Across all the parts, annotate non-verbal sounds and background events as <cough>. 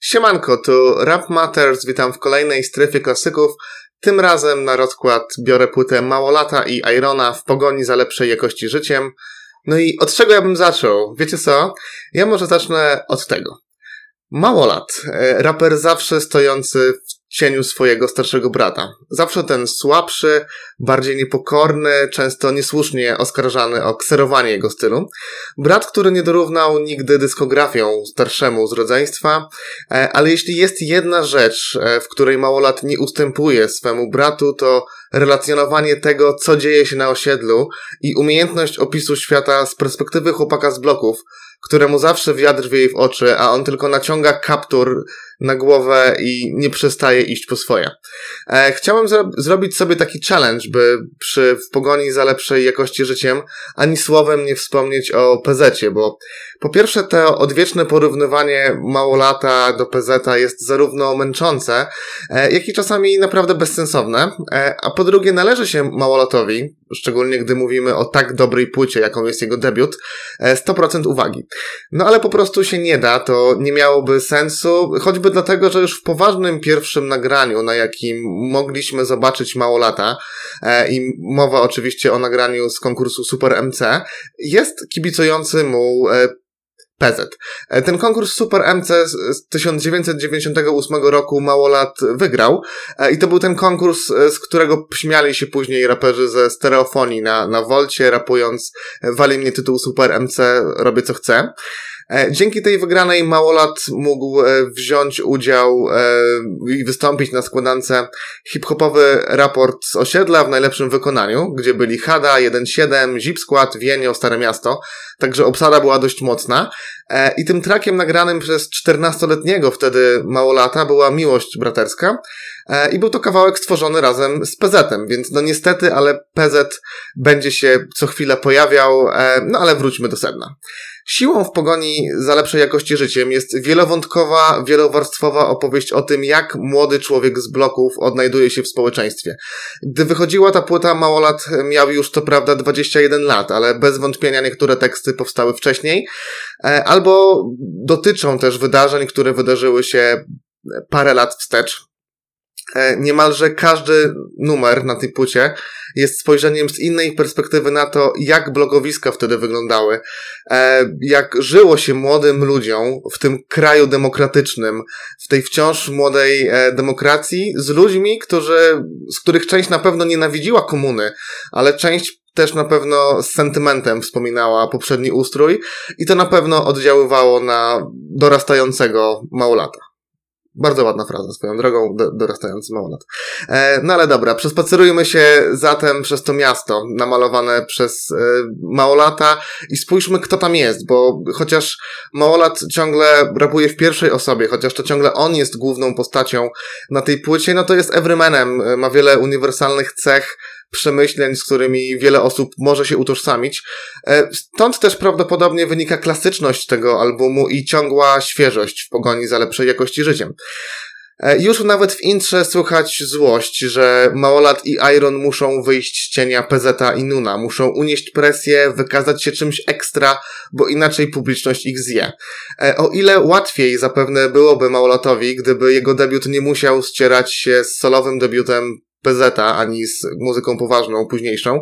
Siemanko, tu Rap Matters, witam w kolejnej strefie klasyków. Tym razem na rozkład biorę płytę Małolata i Irona w pogoni za lepszej jakości życiem. No i od czego ja bym zaczął? Wiecie co? Ja może zacznę od tego. Małolat, e, raper zawsze stojący w cieniu swojego starszego brata. Zawsze ten słabszy, bardziej niepokorny, często niesłusznie oskarżany o kserowanie jego stylu. Brat, który nie dorównał nigdy dyskografią starszemu z rodzeństwa, e, ale jeśli jest jedna rzecz, e, w której małolat nie ustępuje swemu bratu, to relacjonowanie tego, co dzieje się na osiedlu i umiejętność opisu świata z perspektywy chłopaka z bloków, któremu zawsze wiatr wieje w oczy, a on tylko naciąga kaptur na głowę i nie przestaje iść po swoje. E, chciałem zro zrobić sobie taki challenge, by przy w pogoni za lepszej jakości życiem ani słowem nie wspomnieć o PZ, bo po pierwsze to odwieczne porównywanie małolata do PZ jest zarówno męczące, e, jak i czasami naprawdę bezsensowne, e, a po drugie należy się małolatowi, szczególnie gdy mówimy o tak dobrej płycie, jaką jest jego debiut, 100% uwagi. No ale po prostu się nie da, to nie miałoby sensu, choćby dlatego, że już w poważnym pierwszym nagraniu, na jakim mogliśmy zobaczyć mało lata, e, i mowa oczywiście o nagraniu z konkursu Super MC, jest kibicujący mu e, PZ. E, ten konkurs Super MC z 1998 roku mało lat wygrał i to był ten konkurs, z którego śmiali się później raperzy ze stereofonii na, na Wolcie, rapując wali mnie tytuł Super MC, robię co chcę. E, dzięki tej wygranej Małolat mógł e, wziąć udział e, i wystąpić na składance hip-hopowy raport z osiedla w najlepszym wykonaniu, gdzie byli Hada, 1.7, Zip Squad, Wienio, Stare Miasto. Także obsada była dość mocna. I tym trakiem nagranym przez 14-letniego wtedy Małolata była Miłość Braterska. I był to kawałek stworzony razem z PZ-em, więc no niestety, ale PZ będzie się co chwilę pojawiał, no ale wróćmy do sedna. Siłą w pogoni za lepszej jakości życiem jest wielowątkowa, wielowarstwowa opowieść o tym, jak młody człowiek z bloków odnajduje się w społeczeństwie. Gdy wychodziła ta płyta, Małolat miał już to prawda 21 lat, ale bez wątpienia niektóre teksty powstały wcześniej, e, albo dotyczą też wydarzeń, które wydarzyły się parę lat wstecz. E, niemalże każdy numer na tej płycie jest spojrzeniem z innej perspektywy na to, jak blogowiska wtedy wyglądały, e, jak żyło się młodym ludziom w tym kraju demokratycznym, w tej wciąż młodej e, demokracji, z ludźmi, którzy, z których część na pewno nienawidziła komuny, ale część też na pewno z sentymentem wspominała poprzedni ustrój i to na pewno oddziaływało na dorastającego małolata. Bardzo ładna fraza, swoją drogą, do, dorastający. E, no ale dobra, przespacerujmy się zatem przez to miasto, namalowane przez e, małolata i spójrzmy, kto tam jest, bo chociaż małolat ciągle rapuje w pierwszej osobie, chociaż to ciągle on jest główną postacią na tej płycie, no to jest everymanem, e, ma wiele uniwersalnych cech, przemyśleń, z którymi wiele osób może się utożsamić. E, stąd też prawdopodobnie wynika klasyczność tego albumu i ciągła świeżość w pogoni za lepszej jakości życiem. E, już nawet w intrze słychać złość, że Małolat i Iron muszą wyjść z cienia PZ i Nuna, muszą unieść presję, wykazać się czymś ekstra, bo inaczej publiczność ich zje. E, o ile łatwiej zapewne byłoby Małolatowi, gdyby jego debiut nie musiał ścierać się z solowym debiutem PZ, ani z muzyką poważną, późniejszą.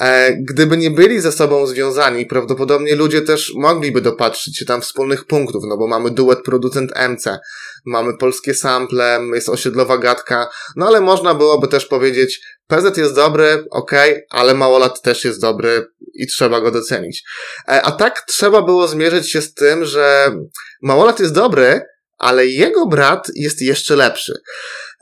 E, gdyby nie byli ze sobą związani, prawdopodobnie ludzie też mogliby dopatrzyć się tam wspólnych punktów, no bo mamy duet producent MC, mamy polskie sample, jest osiedlowa gadka, no ale można byłoby też powiedzieć, PZ jest dobry, ok, ale Małolat też jest dobry i trzeba go docenić. E, a tak trzeba było zmierzyć się z tym, że Małolat jest dobry, ale jego brat jest jeszcze lepszy.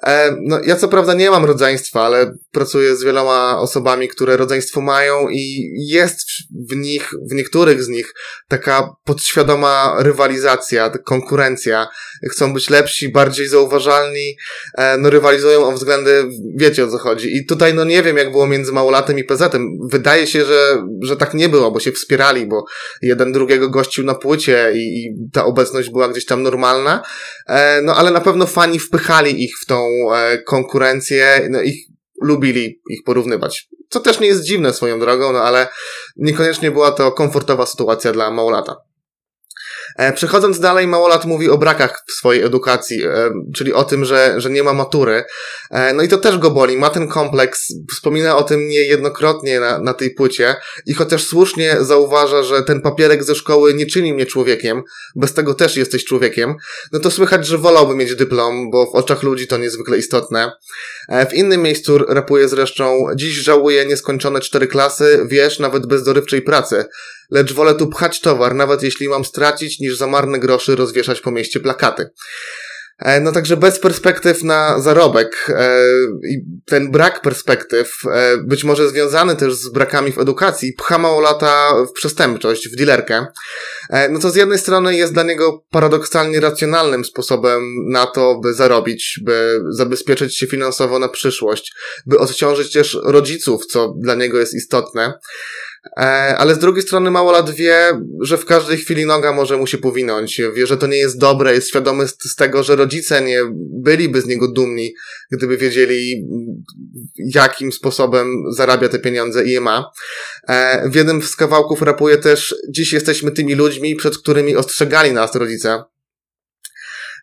E, no, ja co prawda nie mam rodzeństwa, ale pracuję z wieloma osobami, które rodzeństwo mają i jest w nich, w niektórych z nich taka podświadoma rywalizacja, konkurencja. Chcą być lepsi, bardziej zauważalni, e, no rywalizują o względy, wiecie o co chodzi. I tutaj no nie wiem jak było między Małolatem i PZ-em. Wydaje się, że, że tak nie było, bo się wspierali, bo jeden drugiego gościł na płycie i, i ta obecność była gdzieś tam normalna. E, no ale na pewno fani wpychali ich w tą konkurencję, no ich lubili ich porównywać. Co też nie jest dziwne swoją drogą, no ale niekoniecznie była to komfortowa sytuacja dla Małolata. E, przechodząc dalej, Małolat mówi o brakach w swojej edukacji, e, czyli o tym, że, że nie ma matury. E, no i to też go boli. Ma ten kompleks. Wspomina o tym niejednokrotnie na, na tej płycie i chociaż słusznie zauważa, że ten papierek ze szkoły nie czyni mnie człowiekiem, bez tego też jesteś człowiekiem, no to słychać, że wolałby mieć dyplom, bo w oczach ludzi to niezwykle istotne. W innym miejscu rapuje zresztą, dziś żałuję nieskończone cztery klasy, wiesz, nawet bez dorywczej pracy lecz wolę tu pchać towar, nawet jeśli mam stracić, niż za marne groszy rozwieszać po mieście plakaty. E, no także bez perspektyw na zarobek e, i ten brak perspektyw, e, być może związany też z brakami w edukacji, pcha mało lata w przestępczość, w dilerkę. No to z jednej strony jest dla niego paradoksalnie racjonalnym sposobem na to, by zarobić, by zabezpieczyć się finansowo na przyszłość, by odciążyć też rodziców, co dla niego jest istotne. E, ale z drugiej strony Małolat wie, że w każdej chwili noga może mu się powinąć. Wie, że to nie jest dobre, jest świadomy z, tego, że rodzice nie byliby z niego dumni, gdyby wiedzieli, jakim sposobem zarabia te pieniądze i je ma. E, w jednym z kawałków rapuje też, dziś jesteśmy tymi ludźmi, przed którymi ostrzegali nas rodzice.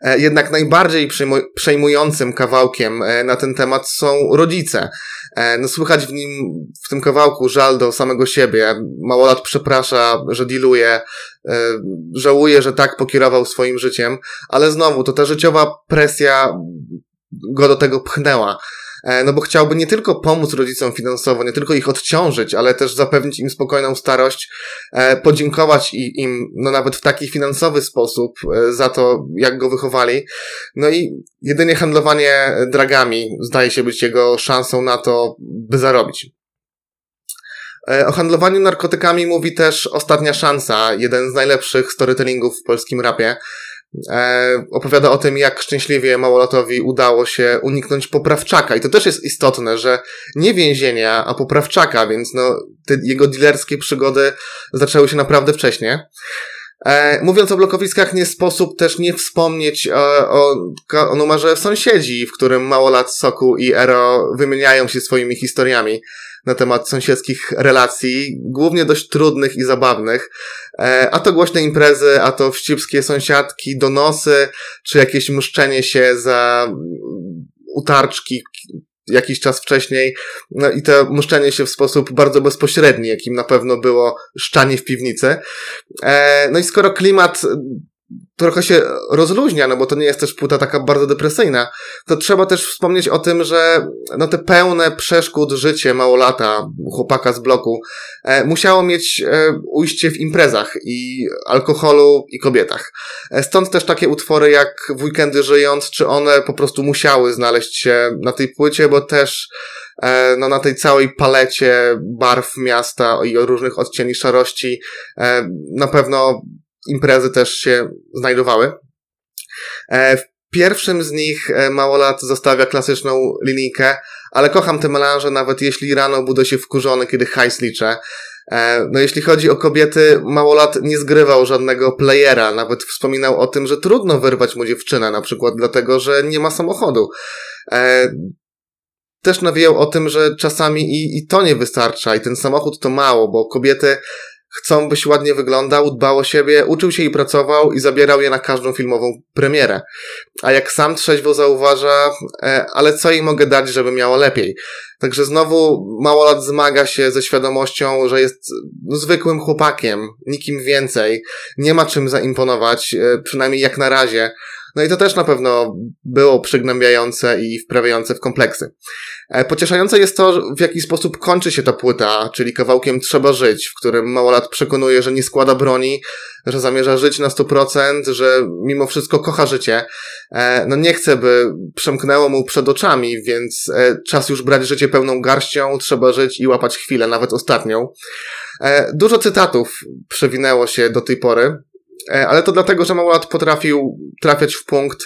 E, jednak najbardziej przejmującym kawałkiem na ten temat są rodzice. E, no słychać w nim, w tym kawałku żal do samego siebie. Małolat przeprasza, że diluje, żałuje, że tak pokierował swoim życiem, ale znowu to ta życiowa presja go do tego pchnęła. E, no bo chciałby nie tylko pomóc rodzicom finansowo, nie tylko ich odciążyć, ale też zapewnić im spokojną starość, e, podziękować im, no nawet w taki finansowy sposób e, za to, jak go wychowali. No i jedynie handlowanie dragami zdaje się być jego szansą na to, by zarobić. O handlowaniu narkotykami mówi też Ostatnia Szansa, jeden z najlepszych storytellingów w polskim rapie. E, opowiada o tym, jak szczęśliwie Małolatowi udało się uniknąć poprawczaka. I to też jest istotne, że nie więzienia, a poprawczaka, więc no, te jego dilerskie przygody zaczęły się naprawdę wcześnie. E, mówiąc o blokowiskach, nie sposób też nie wspomnieć o, o, o numerze Sąsiedzi, w którym Małolat, Soku i Ero wymieniają się swoimi historiami na temat sąsiedzkich relacji, głównie dość trudnych i zabawnych. E, a to głośne imprezy, a to wścibskie sąsiadki, donosy, czy jakieś mszczenie się za utarczki jakiś czas wcześniej. No i to muszczenie się w sposób bardzo bezpośredni, jakim na pewno było szczanie w piwnicy. E, no i skoro klimat trochę się rozluźnia, no bo to nie jest też płyta taka bardzo depresyjna, to trzeba też wspomnieć o tym, że no te pełne przeszkód życie małolata chłopaka z bloku e, musiało mieć e, ujście w imprezach i alkoholu i kobietach. E, stąd też takie utwory jak W weekendy żyjąc, czy one po prostu musiały znaleźć się na tej płycie, bo też e, no, na tej całej palecie barw miasta i różnych odcieni szarości e, na pewno imprezy też się znajdowały. E, w pierwszym z nich e, Małolat zostawia klasyczną linijkę, ale kocham te melanże, nawet jeśli rano budzę się wkurzony, kiedy hajs liczę. E, no jeśli chodzi o kobiety, Małolat nie zgrywał żadnego playera, nawet wspominał o tym, że trudno wyrwać mu dziewczynę, na przykład dlatego, że nie ma samochodu. Też nawijał o tym, że czasami i, i to nie wystarcza i ten samochód to mało, bo kobiety chcą, byś ładnie wyglądał, dbał o siebie, uczył się i pracował i zabierał je na każdą filmową premierę. A jak sam trzeźwo zauważa, e, ale co jej mogę dać, żeby miało lepiej? Także znowu mało lat zmaga się ze świadomością, że jest zwykłym chłopakiem, nikim więcej, nie ma czym zaimponować, e, przynajmniej jak na razie. No i to też na pewno było przygnębiające i wprawiające w kompleksy. E, pocieszające jest to, w jaki sposób kończy się ta płyta, czyli kawałkiem Trzeba żyć, w którym Małolat przekonuje, że nie składa broni, że zamierza żyć na 100%, że mimo wszystko kocha życie. E, no nie chce, by przemknęło mu przed oczami, więc e, czas już brać życie pełną garścią, trzeba żyć i łapać chwilę, nawet ostatnią. Dużo cytatów przewinęło się do tej pory, ale to dlatego, że Małolat potrafił trafiać w punkt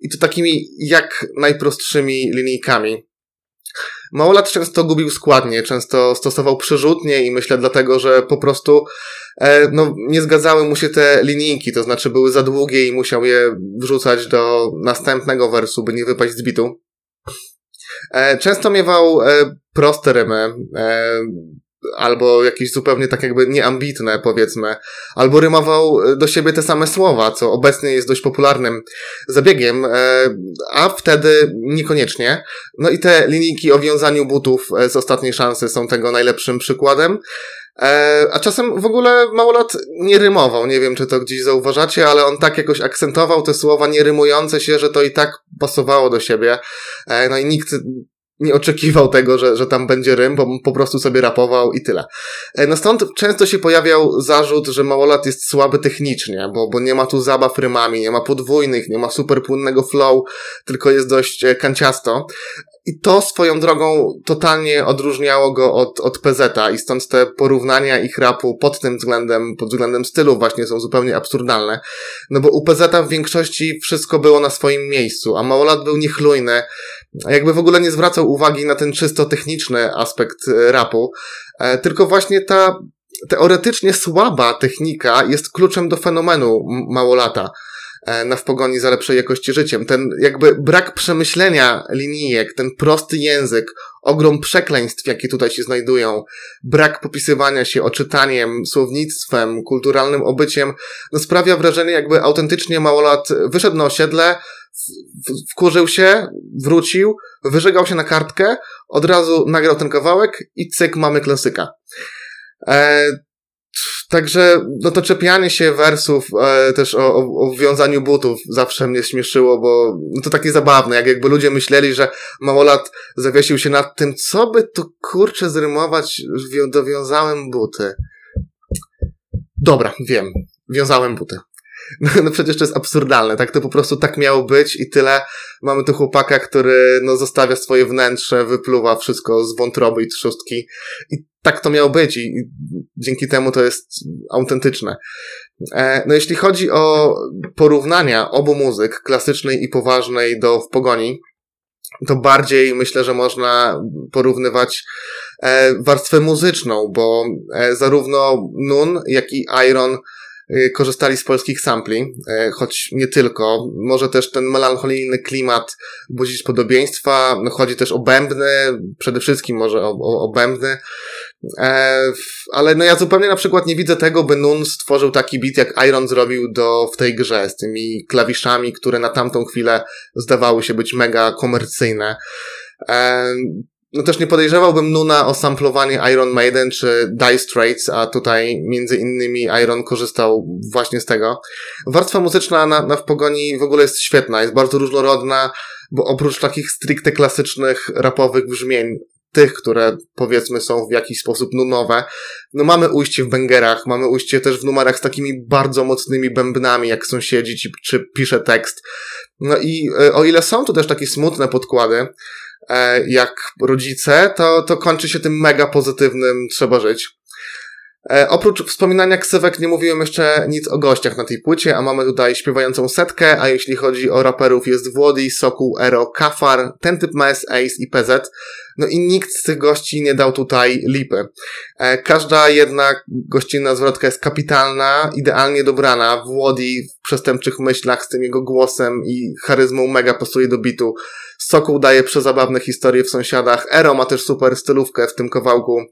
i to takimi jak najprostszymi linijkami. Małolat często gubił składnie, często stosował przerzutnie i myślę dlatego, że po prostu e, no, nie zgadzały mu się te linijki, to znaczy były za długie i musiał je wrzucać do następnego wersu, by nie wypaść z bitu. E, często miewał e, proste rymy, e, albo jakieś zupełnie tak jakby nieambitne, powiedzmy, albo rymował do siebie te same słowa, co obecnie jest dość popularnym zabiegiem, e, a wtedy niekoniecznie. No i te linijki o wiązaniu butów e, z ostatniej szansy są tego najlepszym przykładem. E, a czasem w ogóle Małolat nie rymował. Nie wiem, czy to gdzieś zauważacie, ale on tak jakoś akcentował te słowa nie rymujące się, że to i tak pasowało do siebie. E, no i nikt nie oczekiwał tego, że, że tam będzie rym, bo po prostu sobie rapował i tyle. E, no stąd często się pojawiał zarzut, że Małolat jest słaby technicznie, bo, bo nie ma tu zabaw rymami, nie ma podwójnych, nie ma super płynnego flow, tylko jest dość kanciasto. I to swoją drogą totalnie odróżniało go od, od PZ-a i stąd te porównania ich rapu pod tym względem, pod względem stylu właśnie są zupełnie absurdalne. No bo u PZ-a w większości wszystko było na swoim miejscu, a Małolat był niechlujny, jakby w ogóle nie zwracał uwagi na ten czysto techniczny aspekt e, rapu, e, tylko właśnie ta teoretycznie słaba technika jest kluczem do fenomenu Małolata. E, na w pogoni za lepszej jakości życiem. Ten jakby brak przemyślenia linijek, ten prosty język, ogrom przekleństw, jakie tutaj się znajdują, brak popisywania się oczytaniem, słownictwem, kulturalnym obyciem, no sprawia wrażenie, jakby autentycznie małolat wyszedł na osiedle, wkurzył się, wrócił, wyżegał się na kartkę, od razu nagrał ten kawałek i cyk, mamy klasyka. E, Także, no to czepianie się wersów e, też o, o, o wiązaniu butów zawsze mnie śmieszyło, bo no to takie zabawne, jak jakby ludzie myśleli, że małolat zawiesił się nad tym, co by tu kurczę zrymować, dowiązałem buty. Dobra, wiem. Wiązałem buty. <laughs> No, no przecież to jest absurdalne, tak? To po prostu tak miało być i tyle. Mamy tu chłopaka, który no zostawia swoje wnętrze, wypluwa wszystko z wątroby i trzustki i tak to miało być i, dzięki temu to jest autentyczne. E, no jeśli chodzi o porównania obu muzyk, klasycznej i poważnej do W Pogoni, to bardziej myślę, że można porównywać e, warstwę muzyczną, bo e, zarówno Nun, jak i Iron korzystali z polskich sampli, y, choć nie tylko. Może też ten melancholijny klimat budzić podobieństwa. No, chodzi też o bębny, przede wszystkim może o, o, o bębny. E, ale no ja zupełnie na przykład nie widzę tego, by Nun stworzył taki beat, jak Iron zrobił do, w tej grze, z tymi klawiszami, które na tamtą chwilę zdawały się być mega komercyjne. No też nie podejrzewałbym Nuna o samplowanie Iron Maiden czy Die Straits, a tutaj między innymi Iron korzystał właśnie z tego. Warstwa muzyczna na, na w pogoni w ogóle jest świetna, jest bardzo różnorodna, bo oprócz takich stricte klasycznych rapowych brzmień, tych, które powiedzmy są w jakiś sposób nunowe, no mamy ujście w bęgerach, mamy ujście też w numerach z takimi bardzo mocnymi bębnami, jak sąsiedzi czy, czy pisze tekst. No i e, o ile są tu też takie smutne podkłady, E, jak rodzice, to, to kończy się tym mega pozytywnym trzeba żyć. E, oprócz wspominania ksywek nie mówiłem jeszcze nic o gościach na tej płycie, a mamy tutaj śpiewającą setkę, a jeśli chodzi o raperów jest Włody, Sokół, Ero, Kafar, ten typ Mes, Ace i PZ. No i nikt z tych gości nie dał tutaj lipy. E, każda jedna gościnna zwrotka jest kapitalna, idealnie dobrana. Włody w przestępczych myślach z tym jego głosem i charyzmą mega pasuje do bitu. Sokół daje przezabawne historie w sąsiadach. Ero ma też super stylówkę w tym kawałku.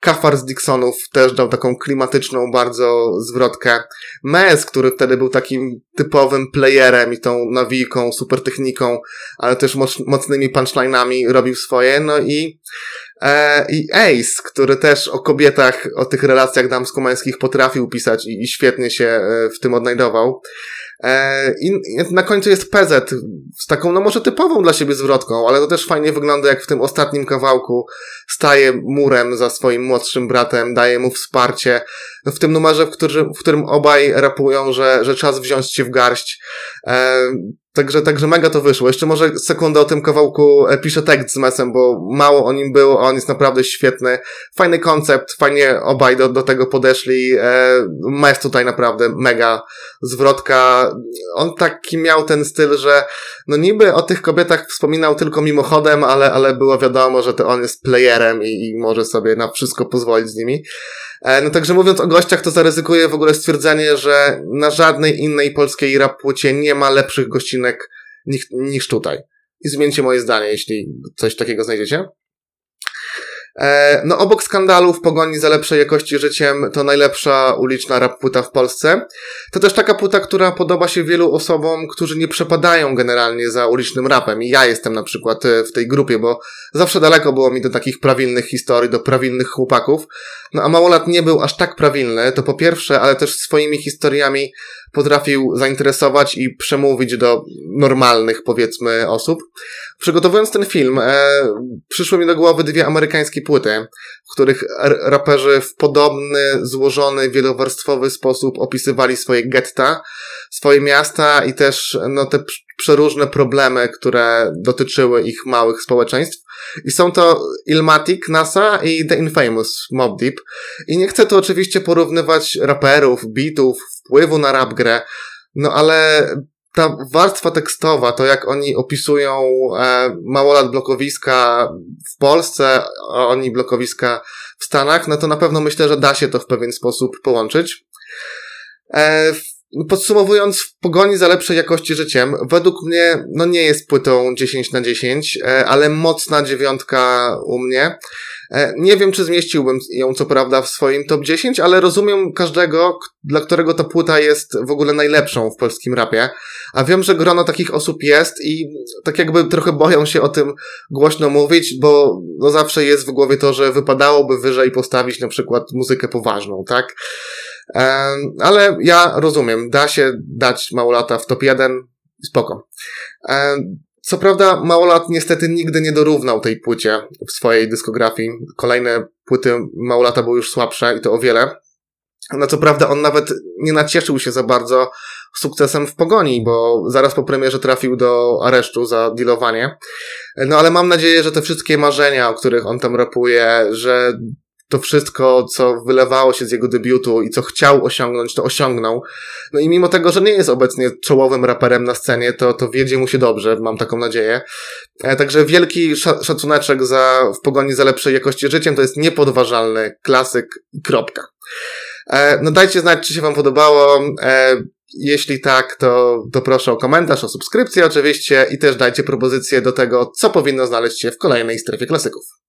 Kafar z Dixonów też dał taką klimatyczną bardzo zwrotkę. Mez, który wtedy był takim typowym playerem i tą nawijką, super techniką, ale też mocnymi punchline'ami robił swoje. No i, e, i Ace, który też o kobietach, o tych relacjach damsko-męskich potrafił pisać i, i świetnie się e, w tym odnajdował. E, I na końcu jest PZ z taką, no może typową dla siebie zwrotką, ale to też fajnie wygląda, jak w tym ostatnim kawałku staje murem za swoim młodszym bratem, daje mu wsparcie. W tym numerze, w którym, w którym obaj rapują, że, że czas wziąć się w garść. Także, także mega to wyszło. Jeszcze może sekundę o tym kawałku e, piszę tekst z Mesem, bo mało o nim było, a on jest naprawdę świetny. Fajny koncept, fajnie obaj do, do tego podeszli. E, Mes tutaj naprawdę mega zwrotka. On taki miał ten styl, że no niby o tych kobietach wspominał tylko mimochodem, ale, ale było wiadomo, że to on jest playerem i, i może sobie na wszystko pozwolić z nimi. E, no także mówiąc o gościach, to zaryzykuję w ogóle stwierdzenie, że na żadnej innej polskiej rap płycie nie ma lepszych gościnek niż, niż tutaj. I zmieńcie moje zdanie, jeśli coś takiego znajdziecie. E, no obok skandalu w pogoni za lepszej jakości życiem to najlepsza uliczna rap płyta w Polsce. To też taka płyta, która podoba się wielu osobom, którzy nie przepadają generalnie za ulicznym rapem. I ja jestem na przykład e, w tej grupie, bo zawsze daleko było mi do takich prawilnych historii, do prawilnych chłopaków. No a Małolat nie był aż tak prawilny, to po pierwsze, ale też swoimi historiami potrafił zainteresować i przemówić do normalnych, powiedzmy, osób. Przygotowując ten film, e, przyszły mi do głowy dwie amerykańskie płyty, w których raperzy w podobny, złożony, wielowarstwowy sposób opisywali swoje getta, swoje miasta i też no, te przeróżne problemy, które dotyczyły ich małych społeczeństw. I są to Ilmatic, NASA i The Infamous Mob Deep. I nie chcę tu oczywiście porównywać raperów, beatów, wpływu na rap grę, no ale ta warstwa tekstowa, to jak oni opisują e, małolat blokowiska w Polsce, a oni blokowiska w Stanach, no to na pewno myślę, że da się to w pewien sposób połączyć. E, Podsumowując, w pogoni za lepszej jakości życiem, według mnie, no nie jest płytą 10 na 10, e, ale mocna dziewiątka u mnie. E, nie wiem, czy zmieściłbym ją co prawda w swoim top 10, ale rozumiem każdego, dla którego ta płyta jest w ogóle najlepszą w polskim rapie. A wiem, że grono takich osób jest i tak jakby trochę boją się o tym głośno mówić, bo no zawsze jest w głowie to, że wypadałoby wyżej postawić na przykład muzykę poważną, tak? Ale ja rozumiem, da się dać Małolata w top 1, spoko. Co prawda, Małolat niestety nigdy nie dorównał tej płycie w swojej dyskografii. Kolejne płyty Małolata były już słabsze i to o wiele. No co prawda, on nawet nie nacieszył się za bardzo sukcesem w pogoni, bo zaraz po premierze trafił do aresztu za dealowanie. No ale mam nadzieję, że te wszystkie marzenia, o których on tam rapuje, że to wszystko, co wylewało się z jego debiutu i co chciał osiągnąć, to osiągnął. No i mimo tego, że nie jest obecnie czołowym raperem na scenie, to, to wiedzie mu się dobrze, mam taką nadzieję. E, także wielki szacuneczek za, w pogoni za lepszej jakości życiem, to jest niepodważalny klasyk kropka. E, no dajcie znać, czy się wam podobało. E, jeśli tak, to, to proszę o komentarz, o subskrypcję oczywiście i też dajcie propozycje do tego, co powinno znaleźć się w kolejnej strefie klasyków.